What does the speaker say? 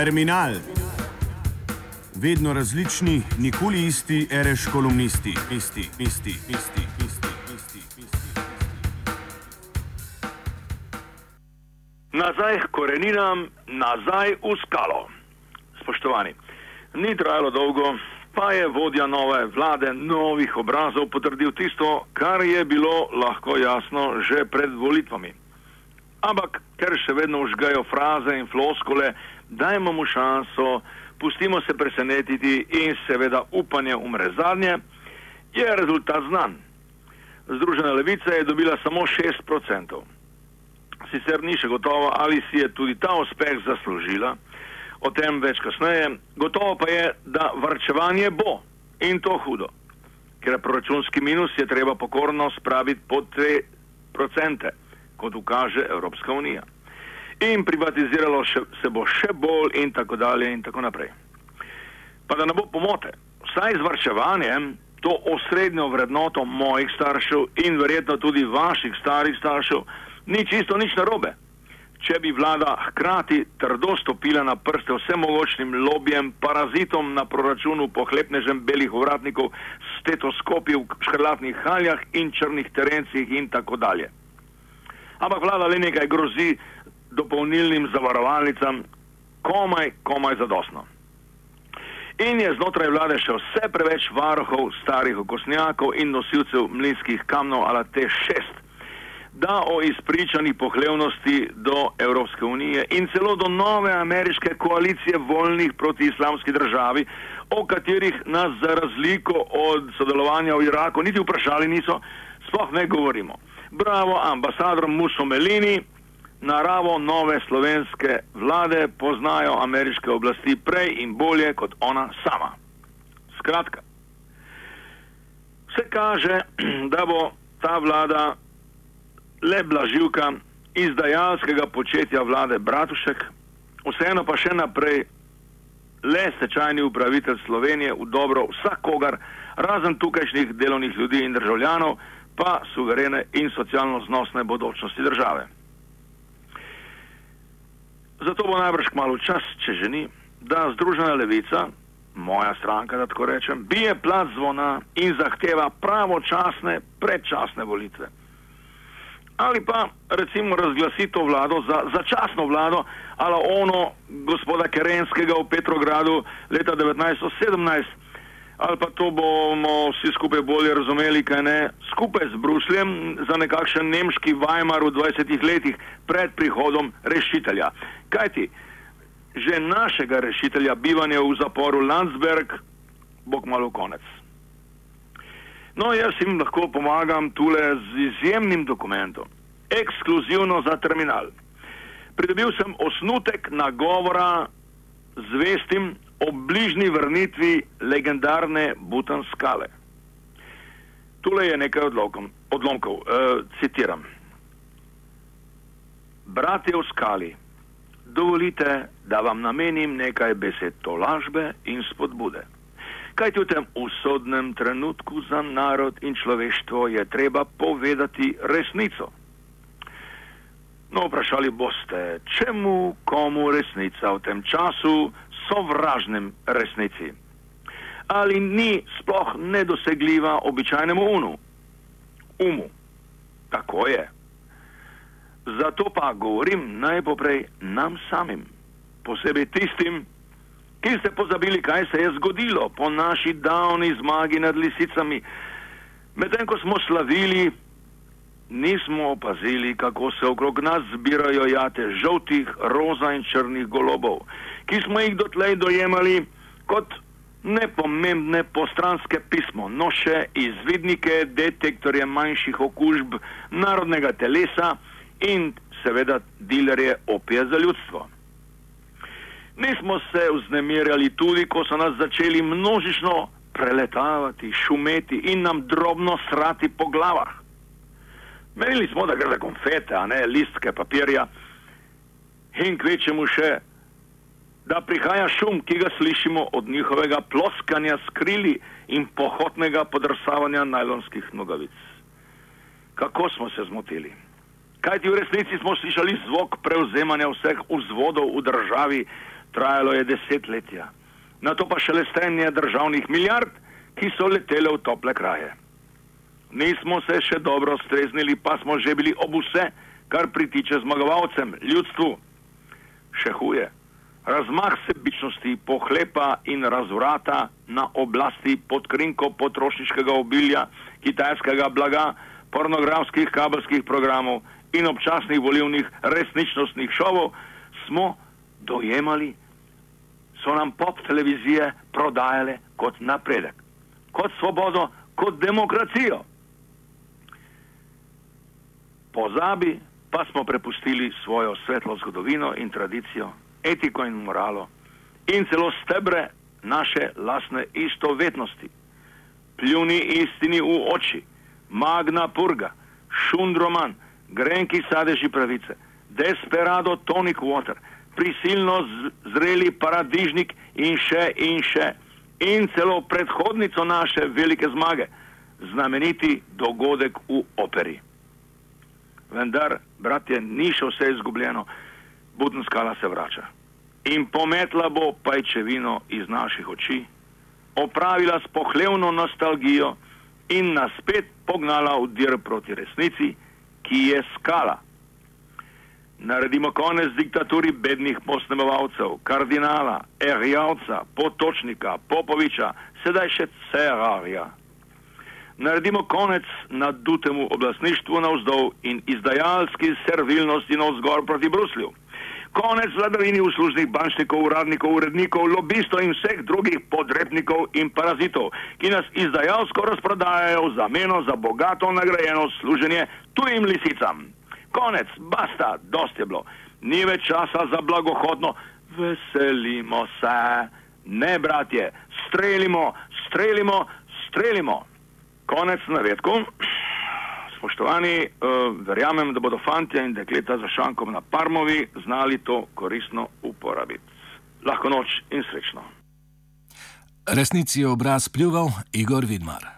Terminal. Vedno različni, nikoli isti, reš kolumnisti, isti, isti, isti, isti, isti, isti. Nazaj k koreninam, nazaj v skalo. Spoštovani, ni trajalo dolgo, pa je vodja nove vlade novih obrazov potrdil tisto, kar je bilo lahko jasno že pred volitvami. Ampak, ker še vedno užgajo fraze in floskole, dajmo mu šanso, pustimo se presenetiti in seveda upanje umre zadnje, je rezultat znan. Združena levica je dobila samo 6%. Sicer ni še gotovo, ali si je tudi ta uspeh zaslužila, o tem več kasneje, gotovo pa je, da varčevanje bo in to hudo, ker proračunski minus je treba pokorno spraviti pod 3% kot ukaže Evropska unija. In privatiziralo še, se bo še bolj in tako dalje in tako naprej. Pa da ne bo pomote, vsaj z varčevanjem to osrednjo vrednoto mojih staršev in verjetno tudi vaših starih staršev ni čisto nič narobe. Če bi vlada hkrati trdo stopila na prste vsemogočnim lobijem, parazitom na proračunu, pohlepnežem belih uvratnikov, stetoskopi v škrlatnih haljah in črnih terencih in tako dalje ampak vlada le nekaj grozi dopolnilnim zavarovalnicam, komaj, komaj zadostno. In je znotraj vlade še vse preveč varohov starih okosnjakov in nosilcev mlinskih kamnov ala te šest, da o izpričani pohlevnosti do Evropske unije in celo do nove ameriške koalicije voljnih proti islamski državi, o katerih nas za razliko od sodelovanja v Iraku niti vprašali niso, sploh ne govorimo bravo ambasadorom Musomelini, naravo nove slovenske vlade poznajo ameriške oblasti prej in bolje kot ona sama. Skratka, vse kaže, da bo ta vlada le blaživka izdajalskega početja vlade Bratušek, vseeno pa še naprej le stečajni upravitelj Slovenije v dobro vsakogar, razen tukajšnjih delovnih ljudi in državljanov, pa suverene in socialno znosne bodočnosti države. Zato bo najbrž kmalo čas, če že ni, da Združena levica, moja stranka, da tako rečem, bije plat zvona in zahteva pravočasne, predčasne volitve. Ali pa recimo razglasi to vlado za začasno vlado, ali ono gospoda Kerenskega v Petrogradu leta 1917 ali pa to bomo vsi skupaj bolje razumeli, kaj ne, skupaj z Brusljem za nekakšen nemški Weimar v 20 letih pred prihodom rešitelja. Kaj ti, že našega rešitelja bivanja v zaporu Landsberg bo kmalo konec. No, jaz jim lahko pomagam tule z izjemnim dokumentom, ekskluzivno za terminal. Pridobil sem osnutek nagovora z ob bližnji vrnitvi legendarne Butanskale. Tule je nekaj odlokom, odlomkov, e, citiram. Bratje v skali, dovolite, da vam namenim nekaj besed tolažbe in spodbude. Kaj v tem usodnem trenutku za narod in človeštvo je treba povedati resnico? No, vprašali boste, čemu komu resnica v tem času sovražnem resnici. Ali ni sploh nedosegljiva običajnemu unu? umu? Tako je. Zato pa govorim najpoprej nam samim, posebej tistim, ki ste pozabili, kaj se je zgodilo po naši davni zmagi nad lisicami. Medtem ko smo slavili, nismo opazili, kako se okrog nas zbirajo jate žoltih, roza in črnih golobov ki smo jih dotlej dojemali kot nepomembne postranske pismo, no še izvidnike, detektorje manjših okužb narodnega telesa in seveda dilerje opije za ljudstvo. Nismo se vznemirjali tudi, ko so nas začeli množično preletavati, šumeti in nam drobno srati po glavah. Menili smo, da gre za konfete, a ne listke papirja in kvečemu še da prihaja šum, ki ga slišimo od njihovega ploskanja skrili in pohotnega podrsavanja najlonskih nogavic. Kako smo se zmotili? Kaj ti v resnici smo slišali zvok prevzemanja vseh vzvodov v državi, Trajalo je desetletja, na to pa še lestenje državnih milijard, ki so letele v tople kraje. Nismo se še dobro streznili, pa smo že bili ob vse, kar pritiče zmagovalcem, ljudstvu. Še huje, razmah sebičnosti, pohlepa in razvrata na oblasti pod krinko potrošniškega obilja, kitajskega blaga, pornografskih kabelskih programov in občasnih volivnih resničnostnih šovov smo dojemali, so nam pop televizije prodajale kot napredek, kot svobodo, kot demokracijo. Pozabi pa smo prepustili svojo svetlo zgodovino in tradicijo, etiko in moralo in celo stebre naše lasne istovetnosti. Pljuni istini v oči, magna purga, šundroman, grenki sadeži pravice, desperado tonic water, prisilno zreli paradižnik in še in še, in celo predhodnico naše velike zmage, znameniti dogodek v operi. Vendar, bratje, ni še vse izgubljeno, Budenskala se vrača. In pometla bo pajčevino iz naših oči, opravila s pohlevno nostalgijo in nas spet pognala v dir proti resnici, ki je skala. Naredimo konec diktaturi bednih posnemovalcev, kardinala, erjavca, potočnika, popoviča, sedaj še cerarja. Naredimo konec nadutemu oblastništvu navzdol in izdajalski servilnosti navzgor proti Bruslju. Konec vladavini uslužnih bančnikov, uradnikov, urednikov, lobistov in vseh drugih podrepnikov in parazitov, ki nas izdajalsko razprodajajo v zameno za bogato nagrajeno služenje tujim lisicam. Konec, basta, dost je bilo. Ni več časa za blagohodno, veselimo se. Ne, bratje, strelimo, strelimo, strelimo. Konec navedkov. Spoštovani, uh, verjamem, da bodo fanti in dekleta za šankom na Parmovi znali to koristno uporabiti. Lahko noč in srečno. Resnici je obraz pljuval Igor Vidmar.